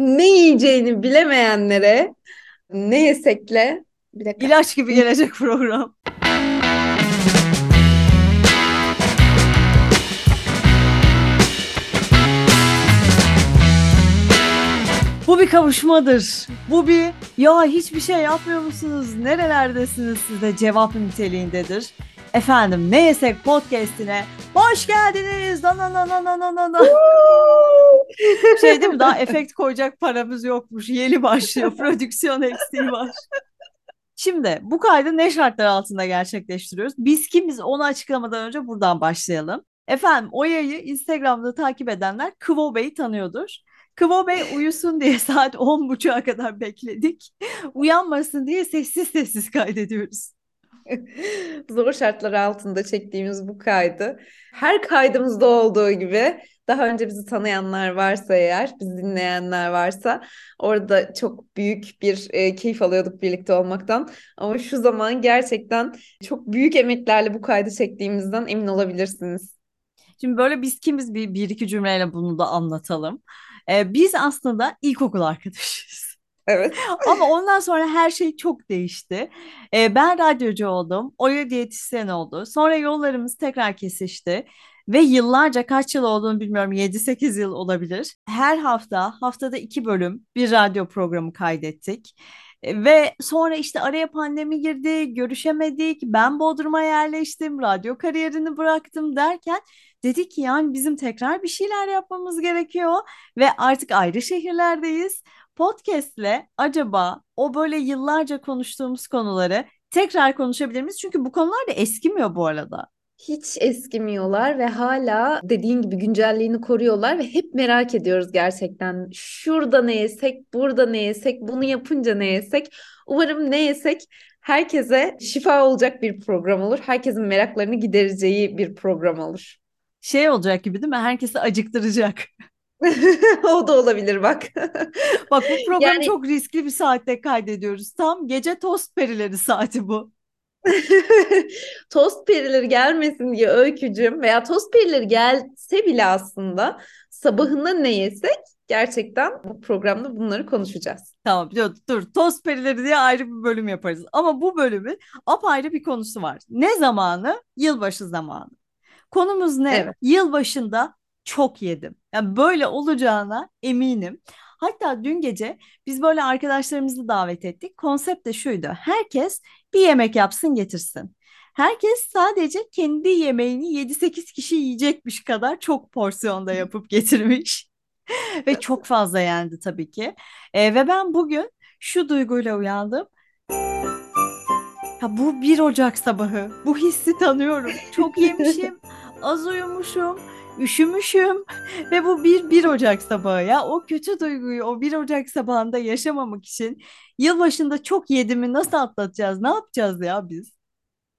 ne yiyeceğini bilemeyenlere ne yesekle bir dakika. ilaç gibi gelecek program. Bu bir kavuşmadır. Bu bir ya hiçbir şey yapmıyor musunuz? Nerelerdesiniz siz cevap niteliğindedir. Efendim ne yesek podcast'ine hoş geldiniz. Na na na na na na na. şey değil mi daha efekt koyacak paramız yokmuş. Yeni başlıyor. Prodüksiyon eksiği var. Şimdi bu kaydı ne şartlar altında gerçekleştiriyoruz? Biz kimiz onu açıklamadan önce buradan başlayalım. Efendim Oya'yı Instagram'da takip edenler Kıvo Bey'i tanıyordur. Kıvo Bey uyusun diye saat 10.30'a kadar bekledik. Uyanmasın diye sessiz sessiz kaydediyoruz. Zor şartlar altında çektiğimiz bu kaydı. Her kaydımızda olduğu gibi daha önce bizi tanıyanlar varsa eğer, bizi dinleyenler varsa orada çok büyük bir e, keyif alıyorduk birlikte olmaktan. Ama şu zaman gerçekten çok büyük emeklerle bu kaydı çektiğimizden emin olabilirsiniz. Şimdi böyle biz kimiz bir, bir iki cümleyle bunu da anlatalım. Ee, biz aslında ilkokul arkadaşıyız. Evet. Ama ondan sonra her şey çok değişti. Ee, ben radyocu oldum. Oya diyetisyen oldu. Sonra yollarımız tekrar kesişti. Ve yıllarca kaç yıl olduğunu bilmiyorum 7-8 yıl olabilir. Her hafta haftada iki bölüm bir radyo programı kaydettik. Ve sonra işte araya pandemi girdi, görüşemedik. Ben Bodrum'a yerleştim, radyo kariyerini bıraktım derken dedik ki yani bizim tekrar bir şeyler yapmamız gerekiyor ve artık ayrı şehirlerdeyiz. Podcast'le acaba o böyle yıllarca konuştuğumuz konuları tekrar konuşabilir miyiz? Çünkü bu konular da eskimiyor bu arada hiç eskimiyorlar ve hala dediğin gibi güncelliğini koruyorlar ve hep merak ediyoruz gerçekten. Şurada ne yesek, burada ne yesek, bunu yapınca ne yesek. Umarım ne yesek herkese şifa olacak bir program olur. Herkesin meraklarını gidereceği bir program olur. Şey olacak gibi değil mi? Herkesi acıktıracak. o da olabilir bak. bak bu program yani... çok riskli bir saatte kaydediyoruz. Tam gece tost perileri saati bu. tost perileri gelmesin diye öykücüm veya tost perileri gelse bile aslında sabahında ne yesek gerçekten bu programda bunları konuşacağız. Tamam dur, dur tost perileri diye ayrı bir bölüm yaparız. Ama bu bölümün apayrı bir konusu var. Ne zamanı? Yılbaşı zamanı. Konumuz ne? Evet. Yılbaşında çok yedim. Yani böyle olacağına eminim. Hatta dün gece biz böyle arkadaşlarımızı davet ettik. Konsept de şuydu. Herkes bir yemek yapsın getirsin. Herkes sadece kendi yemeğini 7-8 kişi yiyecekmiş kadar çok porsiyonda yapıp getirmiş. ve çok fazla yendi tabii ki. E, ve ben bugün şu duyguyla uyandım. Ha, bu 1 Ocak sabahı. Bu hissi tanıyorum. Çok yemişim, az uyumuşum üşümüşüm ve bu bir 1 Ocak sabahı ya o kötü duyguyu o 1 Ocak sabahında yaşamamak için yılbaşında çok yedimi nasıl atlatacağız ne yapacağız ya biz?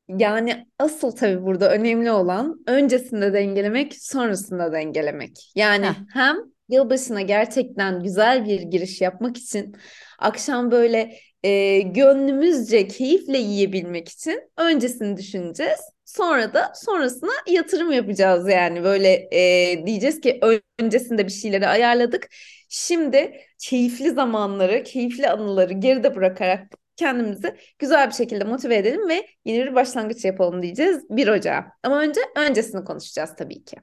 Yani asıl tabii burada önemli olan öncesinde dengelemek sonrasında dengelemek. Yani Heh. hem yılbaşına gerçekten güzel bir giriş yapmak için akşam böyle e, gönlümüzce keyifle yiyebilmek için öncesini düşüneceğiz. Sonra da sonrasına yatırım yapacağız yani böyle e, diyeceğiz ki öncesinde bir şeyleri ayarladık. Şimdi keyifli zamanları, keyifli anıları geride bırakarak kendimizi güzel bir şekilde motive edelim ve yeni bir başlangıç yapalım diyeceğiz 1 Ocağı. Ama önce öncesini konuşacağız tabii ki.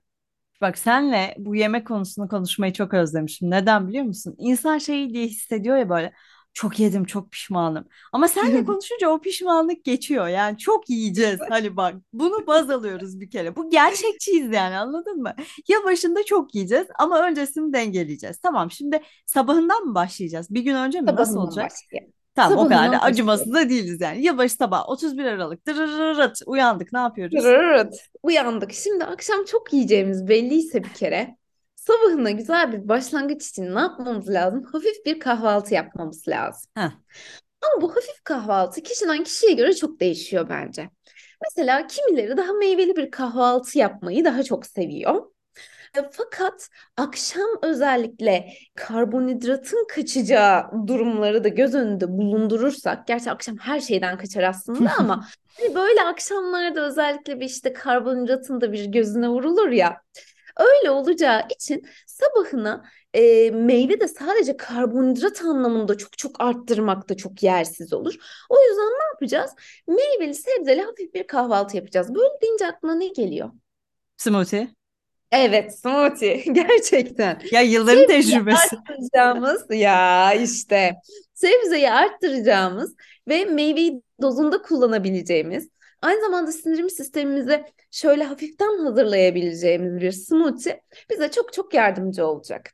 Bak senle bu yemek konusunu konuşmayı çok özlemişim. Neden biliyor musun? İnsan şeyi diye hissediyor ya böyle çok yedim çok pişmanım. Ama senle konuşunca o pişmanlık geçiyor. Yani çok yiyeceğiz. Hani bak bunu baz alıyoruz bir kere. Bu gerçekçiyiz yani anladın mı? Ya başında çok yiyeceğiz ama öncesini dengeleyeceğiz. Tamam şimdi sabahından mı başlayacağız? Bir gün önce mi? Sabahından Nasıl olacak? Başlayalım. Tamam Sabahından o kadar da acımasız da değiliz yani. Yılbaşı sabah 31 Aralık uyandık ne yapıyoruz? Uyandık. Şimdi akşam çok yiyeceğimiz belliyse bir kere sabahına güzel bir başlangıç için ne yapmamız lazım? Hafif bir kahvaltı yapmamız lazım. Heh. Ama bu hafif kahvaltı kişiden kişiye göre çok değişiyor bence. Mesela kimileri daha meyveli bir kahvaltı yapmayı daha çok seviyor. E, fakat akşam özellikle karbonhidratın kaçacağı durumları da göz önünde bulundurursak, gerçi akşam her şeyden kaçar aslında ama hani böyle akşamlarda özellikle bir işte karbonhidratın da bir gözüne vurulur ya. Öyle olacağı için sabahına e, meyve de sadece karbonhidrat anlamında çok çok arttırmak da çok yersiz olur. O yüzden ne yapacağız? Meyveli sebzeli hafif bir kahvaltı yapacağız. Böyle deyince aklına ne geliyor? Smoothie. Evet, smoothie gerçekten. Ya yılların Sebzeyi tecrübesi. arttıracağımız ya işte sebzeyi arttıracağımız ve meyveyi dozunda kullanabileceğimiz aynı zamanda sindirim sistemimize şöyle hafiften hazırlayabileceğimiz bir smoothie bize çok çok yardımcı olacak.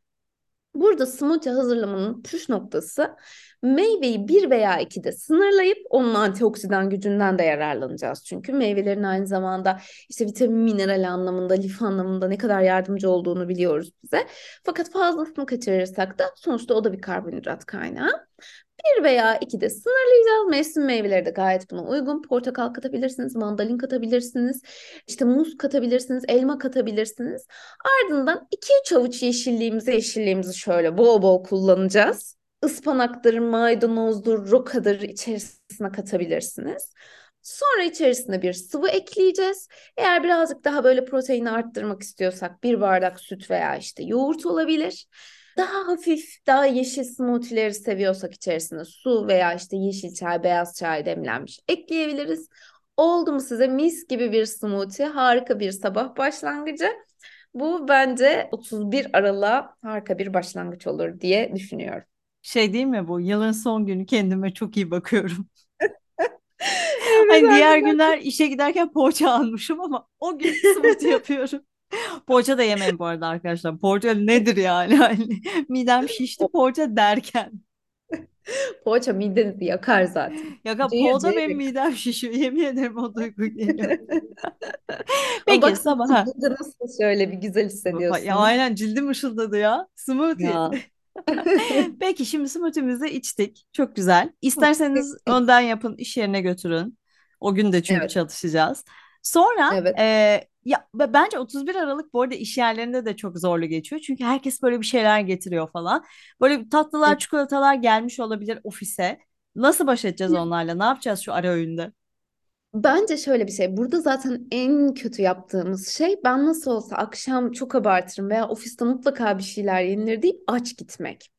Burada smoothie hazırlamanın püf noktası meyveyi bir veya ikide sınırlayıp onun antioksidan gücünden de yararlanacağız. Çünkü meyvelerin aynı zamanda işte vitamin, mineral anlamında, lif anlamında ne kadar yardımcı olduğunu biliyoruz bize. Fakat fazlasını kaçırırsak da sonuçta o da bir karbonhidrat kaynağı. Bir veya iki de sınırlayacağız. Mevsim meyveleri de gayet buna uygun. Portakal katabilirsiniz, mandalin katabilirsiniz, işte muz katabilirsiniz, elma katabilirsiniz. Ardından iki üç avuç yeşilliğimizi, yeşilliğimizi şöyle bol bol kullanacağız. Ispanaktır, maydanozdur, rokadır içerisine katabilirsiniz. Sonra içerisine bir sıvı ekleyeceğiz. Eğer birazcık daha böyle proteini arttırmak istiyorsak bir bardak süt veya işte yoğurt olabilir. Daha hafif, daha yeşil smoothie'leri seviyorsak içerisine su veya işte yeşil çay, beyaz çay demlenmiş ekleyebiliriz. Oldu mu size mis gibi bir smoothie, harika bir sabah başlangıcı. Bu bence 31 Aralık'a harika bir başlangıç olur diye düşünüyorum. Şey değil mi bu? Yılın son günü kendime çok iyi bakıyorum. Evet, Hani diğer günler işe giderken poğaça almışım ama o gün smoothie yapıyorum. Poğaça da yemeyin bu arada arkadaşlar. Poğaça nedir yani? Hani midem şişti poğaça derken. Poğaça midenizi yakar zaten. Ya Cayır poğaça benim yakar. midem şişiyor. Yemin ederim o duygu geliyor. Peki bak sabah ha. nasıl şöyle bir güzel Ya hissediyorsun. aynen cildim ışıldadı ya. Smoothie. Ya. Peki şimdi smoothie'mizi içtik. Çok güzel. İsterseniz önden yapın, iş yerine götürün. O gün de çünkü Evet, çalışacağız. Sonra evet, e, ya b- bence 31 Aralık bu arada iş yerlerinde de çok zorlu geçiyor. Çünkü herkes böyle bir şeyler getiriyor falan. Böyle tatlılar, çikolatalar gelmiş olabilir ofise. Nasıl baş edeceğiz onlarla? Ne yapacağız şu ara öğünde? Bence şöyle bir şey. Burada zaten en kötü yaptığımız şey ben nasıl olsa akşam çok abartırım veya ofiste mutlaka bir şeyler yenilir deyip aç gitmek.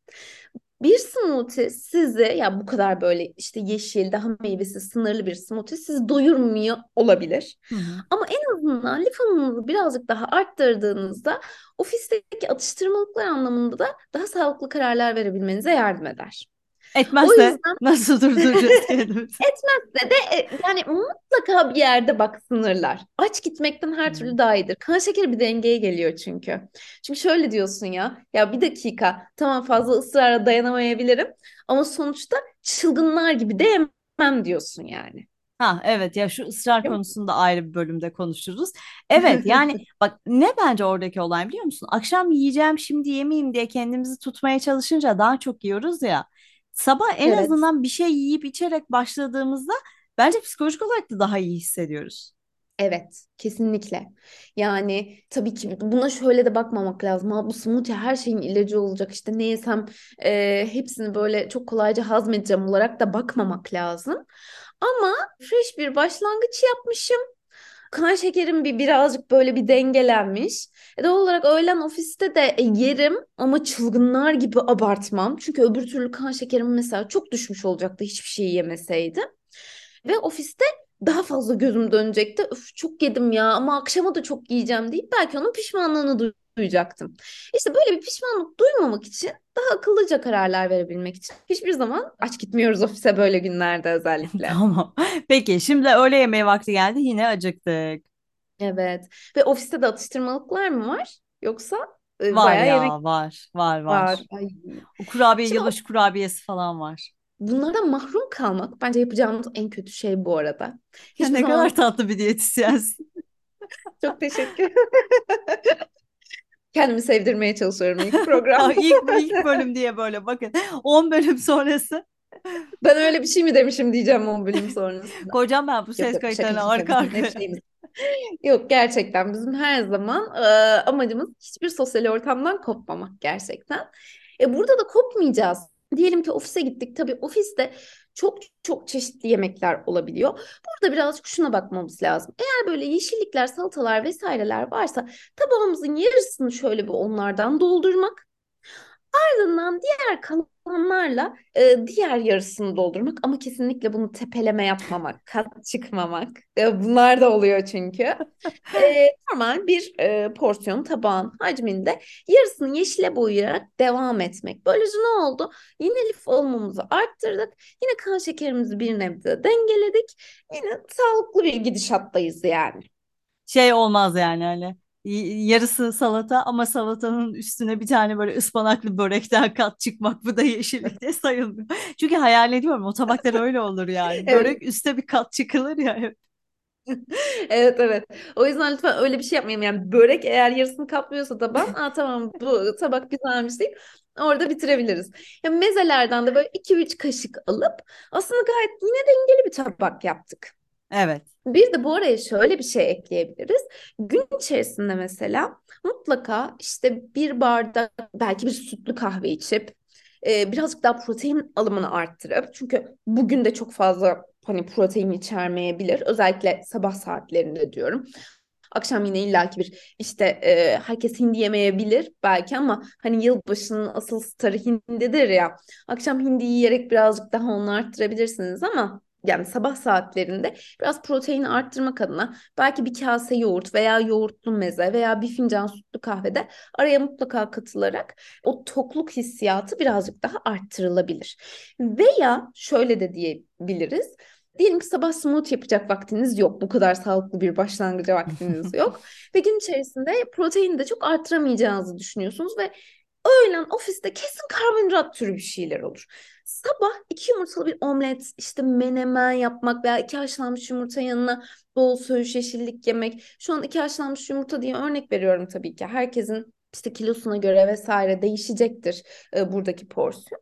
Bir smoothie sizi ya bu kadar böyle işte yeşil daha meyvesi sınırlı bir smoothie sizi doyurmuyor olabilir. Hı hı. Ama en azından lif alımınızı birazcık daha arttırdığınızda ofisteki atıştırmalıklar anlamında da daha sağlıklı kararlar verebilmenize yardım eder. O Etmezse yüzden nasıl durduracağız kendimizi? etmezse de e, yani mutlaka bir yerde bak sınırlar. Aç gitmekten her Hı. türlü daha iyidir. Kan şekeri bir dengeye geliyor çünkü. Çünkü şöyle diyorsun ya, ya bir dakika tamam fazla ısrara dayanamayabilirim ama sonuçta çılgınlar gibi de yemem diyorsun yani. Ha evet ya şu ısrar konusunda ayrı bir bölümde konuşuruz. Evet yani bak ne bence oradaki olay biliyor musun? Akşam yiyeceğim şimdi yemeyeyim diye kendimizi tutmaya çalışınca daha çok yiyoruz ya. Sabah en Evet. azından bir şey yiyip içerek başladığımızda bence psikolojik olarak da daha iyi hissediyoruz. Evet, kesinlikle. Yani tabii ki buna şöyle de bakmamak lazım. Ha, bu smoothie her şeyin ilacı olacak. İşte ne yesem e, hepsini böyle çok kolayca hazmedeceğim olarak da bakmamak lazım. Ama fresh bir başlangıç yapmışım. Kan şekerim bir birazcık böyle bir dengelenmiş. E, doğal olarak öğlen ofiste de e, yerim ama çılgınlar gibi abartmam. Çünkü öbür türlü kan şekerim mesela çok düşmüş olacaktı hiçbir şey yemeseydim. Ve ofiste daha fazla gözüm dönecekti. Öf çok yedim ya ama akşama da çok yiyeceğim deyip belki onun pişmanlığını duyacaktım. İşte böyle bir pişmanlık duymamak için daha akıllıca kararlar verebilmek için hiçbir zaman aç gitmiyoruz ofise böyle günlerde özellikle. Tamam. Peki şimdi öğle yemeği vakti geldi yine acıktık. Evet. Ve ofiste de atıştırmalıklar mı var? Yoksa e, Var bayağı yemek ya var var var. var. Ay. O kurabiye Şimdi yılbaşı kurabiyesi falan var. bunlardan mahrum kalmak bence yapacağımız en kötü şey bu arada. Hiçbir ne zaman kadar tatlı bir diyetisyensin. çok teşekkür Kendimi sevdirmeye çalışıyorum ilk program. İlk, ilk bölüm diye böyle bakın 10 bölüm sonrası Ben öyle bir şey mi demişim diyeceğim 10 bölüm sonrasında. Koyacağım ben bu ses yok şaka arka şeyimiz. Yok gerçekten bizim her zaman e, amacımız hiçbir sosyal ortamdan kopmamak gerçekten. E, burada da kopmayacağız. Diyelim ki ofise gittik. Tabii ofiste çok çok çeşitli yemekler olabiliyor. Burada birazcık şuna bakmamız lazım. Eğer böyle yeşillikler, salatalar vesaireler varsa tabağımızın yarısını şöyle bir onlardan doldurmak. Ardından diğer kalanlarla e, diğer yarısını doldurmak ama kesinlikle bunu tepeleme yapmamak, kat çıkmamak. E, bunlar da oluyor çünkü. E, normal bir e, porsiyon tabağın hacminde yarısını yeşile boyayarak devam etmek. Böylece ne oldu? Yine lif alımımızı arttırdık. Yine kan şekerimizi bir nebze dengeledik. Yine sağlıklı bir gidişattayız yani. Şey olmaz yani hani yarısı salata ama salatanın üstüne bir tane böyle ıspanaklı börekten kat çıkmak bu da yeşillikte sayılmıyor. Çünkü hayal ediyorum o tabaklar öyle olur yani. Evet. Börek üstte bir kat çıkılır ya hep. evet evet. O yüzden lütfen öyle bir şey yapmayalım. Yani börek eğer yarısını kaplıyorsa taban, aa tamam bu tabak güzelmiş deyip orada bitirebiliriz. Ya mezelerden de böyle 2-3 kaşık alıp aslında gayet yine dengeli bir tabak yaptık. Evet. Bir de bu araya şöyle bir şey ekleyebiliriz. Gün içerisinde mesela mutlaka işte bir bardak belki bir sütlü kahve içip e, birazcık daha protein alımını arttırıp çünkü bugün de çok fazla hani protein içermeyebilir. Özellikle sabah saatlerinde diyorum. Akşam yine illaki bir işte e, herkes hindi yemeyebilir belki ama hani yılbaşının asıl starı hindidir ya. Akşam hindi yiyerek birazcık daha onu arttırabilirsiniz ama yani sabah saatlerinde biraz proteini arttırmak adına belki bir kase yoğurt veya yoğurtlu meze veya bir fincan sütlü kahvede araya mutlaka katılarak o tokluk hissiyatı birazcık daha arttırılabilir. Veya şöyle de diyebiliriz. Diyelim ki sabah smoothie yapacak vaktiniz yok. Bu kadar sağlıklı bir başlangıca vaktiniz yok. Ve gün içerisinde proteini de çok arttıramayacağınızı düşünüyorsunuz ve öğlen ofiste kesin karbonhidrat türü bir şeyler olur. Sabah iki yumurtalı bir omlet, işte menemen yapmak veya iki haşlanmış yumurta yanına bol söğüş yeşillik yemek. Şu an iki haşlanmış yumurta diye örnek veriyorum tabii ki. Herkesin işte kilosuna göre vesaire değişecektir e, buradaki porsiyon.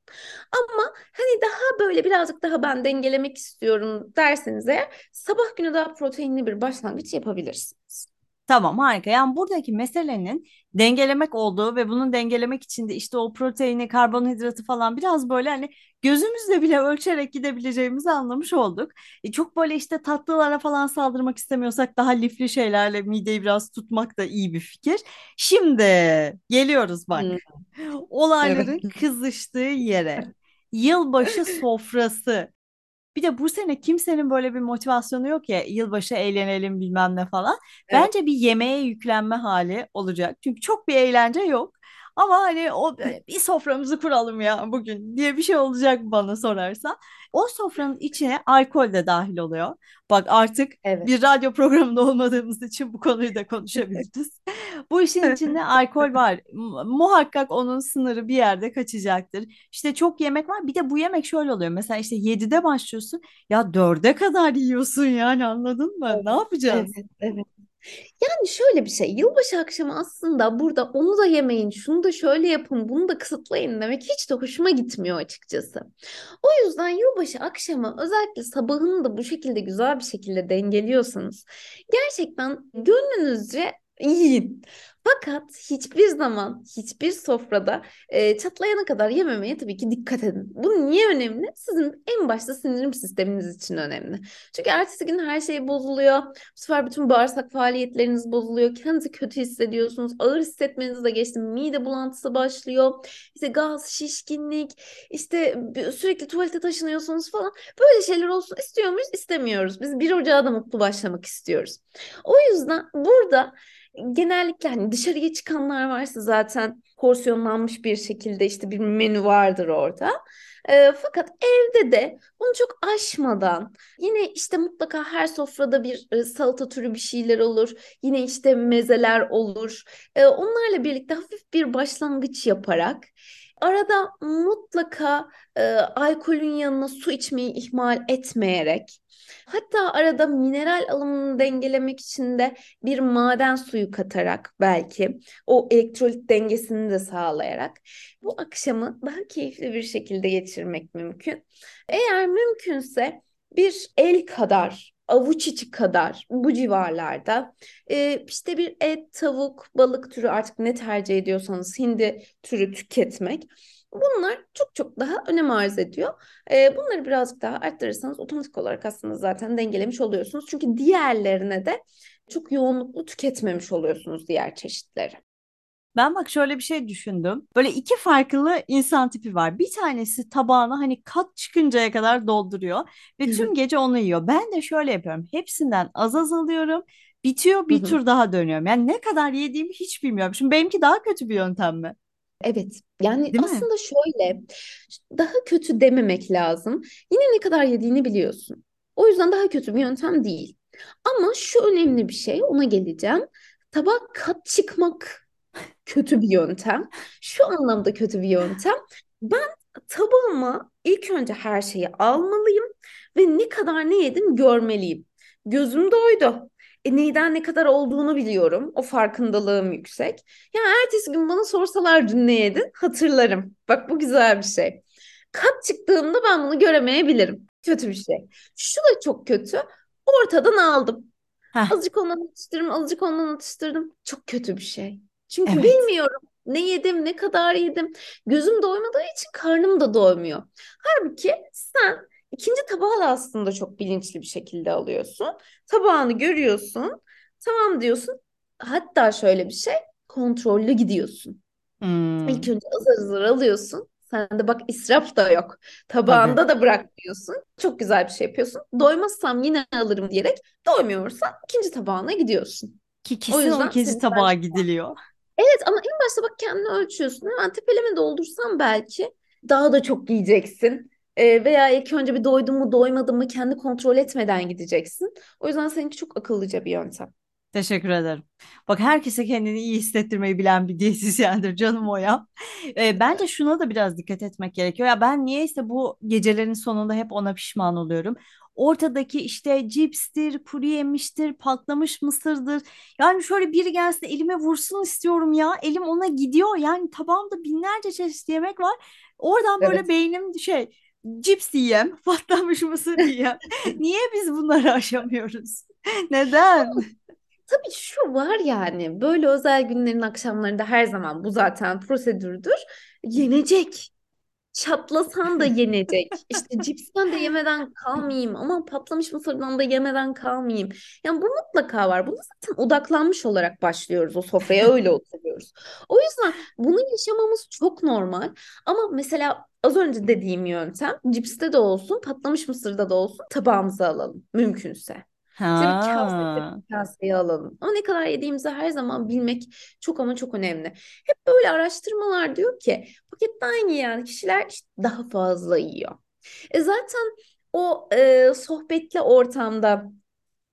Ama hani daha böyle birazcık daha ben dengelemek istiyorum derseniz eğer sabah günü daha proteinli bir başlangıç yapabilirsiniz. Tamam harika. Yani buradaki meselenin dengelemek olduğu ve bunun dengelemek için de işte o proteini, karbonhidratı falan biraz böyle hani gözümüzle bile ölçerek gidebileceğimizi anlamış olduk. E çok böyle işte tatlılara falan saldırmak istemiyorsak daha lifli şeylerle mideyi biraz tutmak da iyi bir fikir. Şimdi geliyoruz bak. Hmm. Olayların evet. kızıştığı yere. Yılbaşı sofrası. Bir de bu sene kimsenin böyle bir motivasyonu yok ya yılbaşı eğlenelim bilmem ne falan. Evet. Bence bir yemeğe yüklenme hali olacak. Çünkü çok bir eğlence yok. Ama hani o bir soframızı kuralım ya bugün diye bir şey olacak bana sorarsan. O sofranın içine alkol de dahil oluyor. Bak artık evet. bir radyo programında olmadığımız için bu konuyu da konuşabiliriz. bu işin içinde alkol var. Muhakkak onun sınırı bir yerde kaçacaktır. İşte çok yemek var. Bir de bu yemek şöyle oluyor. Mesela işte 7'de başlıyorsun. Ya 4'e kadar yiyorsun yani anladın mı? Evet. Ne yapacağız? Evet, evet. Yani şöyle bir şey, yılbaşı akşamı aslında burada onu da yemeyin, şunu da şöyle yapın, bunu da kısıtlayın demek hiç de hoşuma gitmiyor açıkçası. O yüzden yılbaşı akşamı özellikle sabahını da bu şekilde güzel bir şekilde dengeliyorsanız gerçekten gönlünüzce yiyin. Fakat hiçbir zaman hiçbir sofrada e, çatlayana kadar yememeye tabii ki dikkat edin. Bu niye önemli? Sizin en başta sindirim sisteminiz için önemli. Çünkü ertesi gün her şey bozuluyor. Bu sefer bütün bağırsak faaliyetleriniz bozuluyor. Kendinizi kötü hissediyorsunuz. Ağır hissetmeniz de geçti. Mide bulantısı başlıyor. İşte gaz, şişkinlik, işte sürekli tuvalete taşınıyorsunuz falan. Böyle şeyler olsun istiyor muyuz? İstemiyoruz. Biz bir ocağa da mutlu başlamak istiyoruz. O yüzden burada genellikle hani dışarıya çıkanlar varsa zaten porsiyonlanmış bir şekilde işte bir menü vardır orada. E, fakat evde de bunu çok aşmadan yine işte mutlaka her sofrada bir e, salata türü bir şeyler olur. Yine işte mezeler olur. E, onlarla birlikte hafif bir başlangıç yaparak arada mutlaka e, alkolün yanına su içmeyi ihmal etmeyerek Hatta arada mineral alımını dengelemek için de bir maden suyu katarak belki o elektrolit dengesini de sağlayarak bu akşamı daha keyifli bir şekilde geçirmek mümkün. Eğer mümkünse bir el kadar avuç içi kadar bu civarlarda e, işte bir et, tavuk, balık türü artık ne tercih ediyorsanız hindi türü tüketmek Bunlar çok çok daha önem arz ediyor. E, bunları birazcık daha arttırırsanız otomatik olarak aslında zaten dengelemiş oluyorsunuz. Çünkü diğerlerine de çok yoğunluklu tüketmemiş oluyorsunuz diğer çeşitleri. Ben bak şöyle bir şey düşündüm. Böyle iki farklı insan tipi var. Bir tanesi tabağını hani kat çıkıncaya kadar dolduruyor ve tüm gece onu yiyor. Ben de şöyle yapıyorum. Hepsinden az az alıyorum. Bitiyor bir tur daha dönüyorum. Yani ne kadar yediğimi hiç bilmiyorum. Şimdi benimki daha kötü bir yöntem mi? Evet yani Değil mi? aslında şöyle daha kötü dememek lazım. Yine ne kadar yediğini biliyorsun. O yüzden daha kötü bir yöntem değil. Ama şu önemli bir şey ona geleceğim. Tabak kat çıkmak kötü bir yöntem. Şu anlamda kötü bir yöntem. Ben tabağıma ilk önce her şeyi almalıyım ve ne kadar ne yedim görmeliyim. Gözüm doydu. E, neyden ne kadar olduğunu biliyorum. O farkındalığım yüksek. Ya ertesi gün bana sorsalar dün ne yedin hatırlarım. Bak bu güzel bir şey. Kat çıktığımda ben bunu göremeyebilirim. Kötü bir şey. Şu da çok kötü. Ortadan aldım. Heh, Azıcık ondan atıştırdım, azıcık ondan atıştırdım. Çok kötü bir şey. Çünkü evet. bilmiyorum ne yedim, ne kadar yedim. Gözüm doymadığı için karnım da doymuyor. Halbuki sen ikinci tabağı da aslında çok bilinçli bir şekilde alıyorsun. Tabağını görüyorsun. Tamam diyorsun. Hatta şöyle bir şey, kontrollü gidiyorsun. İlk Hmm, önce azar azar alıyorsun. Sen de bak israf da yok. tabii. Tabağında da bırakmıyorsun. Çok güzel bir şey yapıyorsun. Doymazsam yine alırım diyerek doymuyorsan ikinci tabağına gidiyorsun. Ki O kesin o yüzden ikinci senin tabağa gidiliyor. Evet ama en başta bak kendini ölçüyorsun. Hemen tepeleme doldursan belki daha da çok yiyeceksin. Ee, veya ilk önce bir doydun mu doymadın mı kendi kontrol etmeden gideceksin. O yüzden seninki çok akıllıca bir yöntem. Teşekkür ederim. Bak herkese kendini iyi hissettirmeyi bilen bir diyetisyendir canım o ya. E, bence şuna da biraz dikkat etmek gerekiyor. Ya ben niyeyse bu gecelerin sonunda hep ona pişman oluyorum. Ortadaki işte cipstir, kuru yemiştir, patlamış mısırdır. Yani şöyle biri gelsin elime vursun istiyorum ya. Elim ona gidiyor. Yani tabağımda binlerce çeşit yemek var. Oradan böyle Evet. beynim şey cips yiyem, patlamış mısır yiyem. Niye biz bunları aşamıyoruz? Neden? Tabii şu var yani böyle özel günlerin akşamlarında her zaman bu zaten prosedürdür. Yenecek. Çatlasan da yenecek. İşte cipsten de yemeden kalmayayım. Aman patlamış mısırdan da yemeden kalmayayım. Yani bu mutlaka var. Buna zaten odaklanmış olarak başlıyoruz. O sofraya öyle oturuyoruz. O yüzden bunu yaşamamız çok normal. Ama mesela az önce dediğim yöntem cipste de olsun, patlamış mısırda da olsun tabağımıza alalım mümkünse. İşte bir kaseye Ha, bir kaseye alalım. Ama ne kadar yediğimizi her zaman bilmek çok ama çok önemli. Hep böyle araştırmalar diyor ki paketten yiyen kişiler işte daha fazla yiyor. E zaten o e, sohbetli ortamda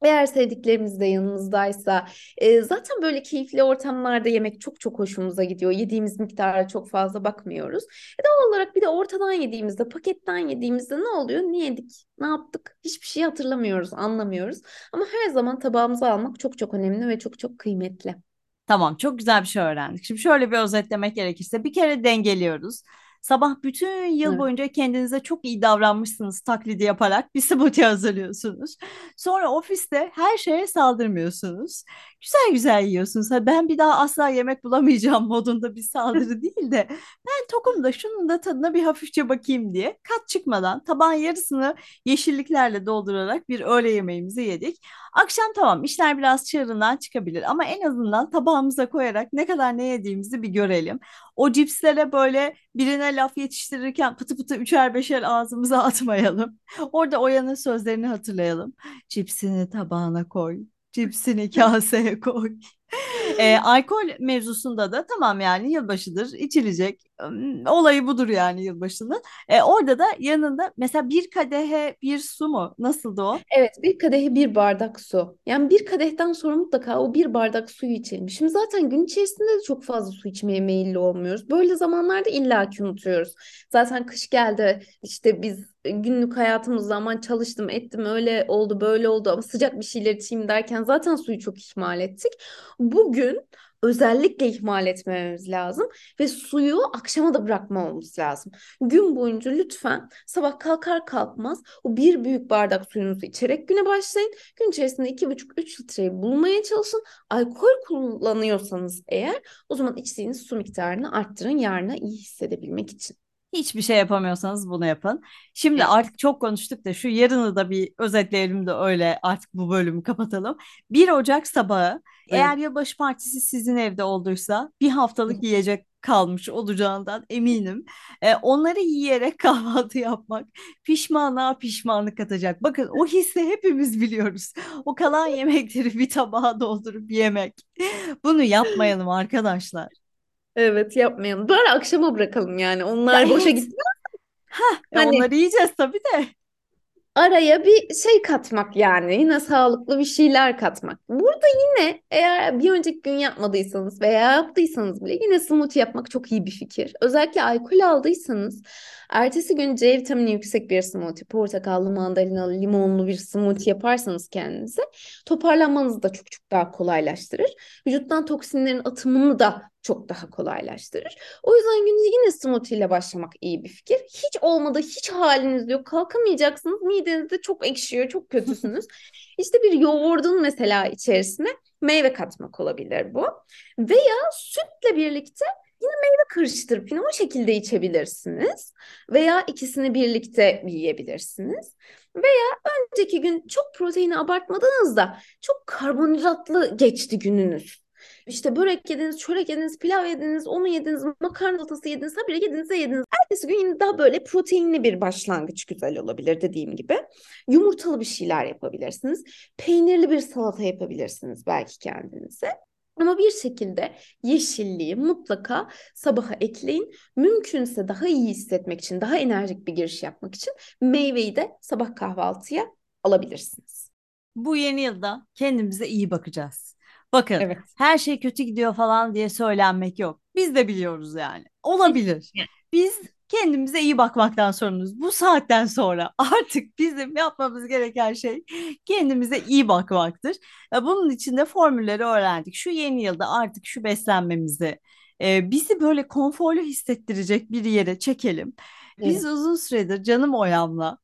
eğer sevdiklerimiz de yanımızdaysa e, zaten böyle keyifli ortamlarda yemek çok çok hoşumuza gidiyor. Yediğimiz miktara çok fazla bakmıyoruz. E doğal olarak bir de ortadan yediğimizde, paketten yediğimizde ne oluyor? Ne yedik? Ne yaptık? Hiçbir şey hatırlamıyoruz, anlamıyoruz. Ama her zaman tabağımıza almak çok çok önemli ve çok çok kıymetli. tamam çok güzel bir şey öğrendik. Şimdi şöyle bir özetlemek gerekirse bir kere dengeliyoruz. Sabah bütün yıl Evet. boyunca kendinize çok iyi davranmışsınız taklidi yaparak bir smoothie hazırlıyorsunuz. Sonra ofiste her şeye saldırmıyorsunuz. Güzel güzel yiyorsunuz. Ben bir daha asla yemek bulamayacağım modunda bir saldırı değil de ben tokum da şunun da tadına bir hafifçe bakayım diye kat çıkmadan tabağın yarısını yeşilliklerle doldurarak bir öğle yemeğimizi yedik. Akşam tamam işler biraz çığırından çıkabilir ama en azından tabağımıza koyarak ne kadar ne yediğimizi bir görelim. O cipslere böyle birine laf yetiştirirken pıtı pıtı üçer beşer ağzımıza atmayalım. Orada Oya'nın sözlerini hatırlayalım. Cipsini tabağına koy. Cipsini kaseye koy. E, alkol mevzusunda da tamam yani yılbaşıdır içilecek. Olayı budur yani yılbaşının. E, orada da yanında mesela bir kadehe bir su mu? Nasıldı o? Evet, bir kadehe bir bardak su. Yani bir kadehten sonra mutlaka o bir bardak suyu içelim. Şimdi zaten gün içerisinde de çok fazla su içmeye meyilli olmuyoruz. Böyle zamanlarda illaki unutuyoruz. Zaten kış geldi. İşte biz günlük hayatımızda aman çalıştım, ettim, öyle oldu, böyle oldu ama sıcak bir şeyler içeyim derken zaten suyu çok ihmal ettik. Bugün özellikle ihmal etmememiz lazım ve suyu akşama da bırakmamamız lazım. Gün boyunca lütfen sabah kalkar kalkmaz o bir büyük bardak suyunuzu içerek güne başlayın. Gün içerisinde iki buçuk üç litreyi bulmaya çalışın. Alkol kullanıyorsanız eğer o zaman içtiğiniz su miktarını arttırın yarına iyi hissedebilmek için. Hiçbir şey yapamıyorsanız bunu yapın. Şimdi Evet. artık çok konuştuk da şu yarını da bir özetleyelim de öyle artık bu bölümü kapatalım. 1 Ocak sabahı Evet. eğer yılbaşı partisi sizin evde olduysa bir haftalık yiyecek kalmış olacağından eminim. Ee, onları yiyerek kahvaltı yapmak pişmanlığa pişmanlık katacak. Bakın o hissi hepimiz biliyoruz. O kalan yemekleri bir tabağa doldurup yemek. Bunu yapmayalım arkadaşlar. Evet yapmayalım. Bari akşama bırakalım yani. Ya Onlar boşa evet. gitmez. E Hani onları yiyeceğiz tabii de. Araya bir şey katmak yani. Yine sağlıklı bir şeyler katmak. Burada yine eğer bir önceki gün yapmadıysanız veya yaptıysanız bile yine smoothie yapmak çok iyi bir fikir. Özellikle alkol aldıysanız ertesi gün C vitamini yüksek bir smoothie, portakallı, mandalinalı, limonlu bir smoothie yaparsanız kendinize toparlanmanızı da çok çok daha kolaylaştırır. Vücuttan toksinlerin atımını da çok daha kolaylaştırır. O yüzden gününüzü yine smoothie ile başlamak iyi bir fikir. Hiç olmadı, hiç haliniz yok, kalkamayacaksınız, midenizde çok ekşiyor, çok kötüsünüz. İşte bir yoğurdun mesela içerisine meyve katmak olabilir bu. Veya sütle birlikte yine meyve karıştırıp yine o şekilde içebilirsiniz. Veya ikisini birlikte yiyebilirsiniz. Veya önceki gün çok proteini abartmadınız da çok karbonhidratlı geçti gününüz. İşte börek yediniz, çörek yediniz, pilav yediniz, onu yediniz, makarna salatası yediniz, habire yediniz, yediniz. Ertesi gün yine daha böyle proteinli bir başlangıç güzel olabilir dediğim gibi. Yumurtalı bir şeyler yapabilirsiniz. Peynirli bir salata yapabilirsiniz belki kendinize. Ama bir şekilde yeşilliği mutlaka sabaha ekleyin. Mümkünse daha iyi hissetmek için, daha enerjik bir giriş yapmak için meyveyi de sabah kahvaltıya alabilirsiniz. Bu yeni yılda kendimize iyi bakacağız. Bakın Evet. her şey kötü gidiyor falan diye söylenmek yok. Biz de biliyoruz yani. Olabilir. Biz kendimize iyi bakmaktan sorumluyuz. Bu saatten sonra artık bizim yapmamız gereken şey kendimize iyi bakmaktır. E, Bunun için de formülleri öğrendik. Şu yeni yılda artık şu beslenmemizi e, bizi böyle konforlu hissettirecek bir yere çekelim. Biz Evet. uzun süredir canım oyamla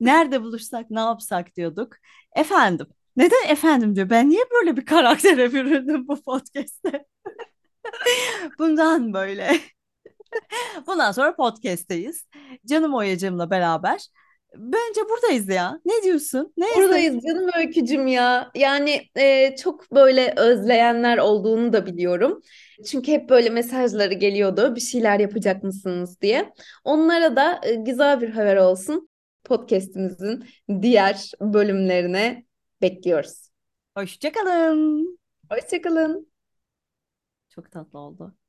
nerede buluşsak ne yapsak diyorduk. Efendim neden efendim diyor. Ben niye böyle bir karaktere büründüm bu podcast'te? Bundan böyle. Bundan sonra podcast'teyiz. Canım Oyacığımla beraber. Bence buradayız ya. Ne diyorsun? Ne? Buradayız canım öykücüm ya. Yani e, çok böyle özleyenler olduğunu da biliyorum. Çünkü hep böyle mesajları geliyordu. Bir şeyler yapacak mısınız diye. Onlara da e, güzel bir haber olsun. Podcast'imizin diğer bölümlerine bekliyoruz. Hoşçakalın. Hoşçakalın. Çok tatlı oldu.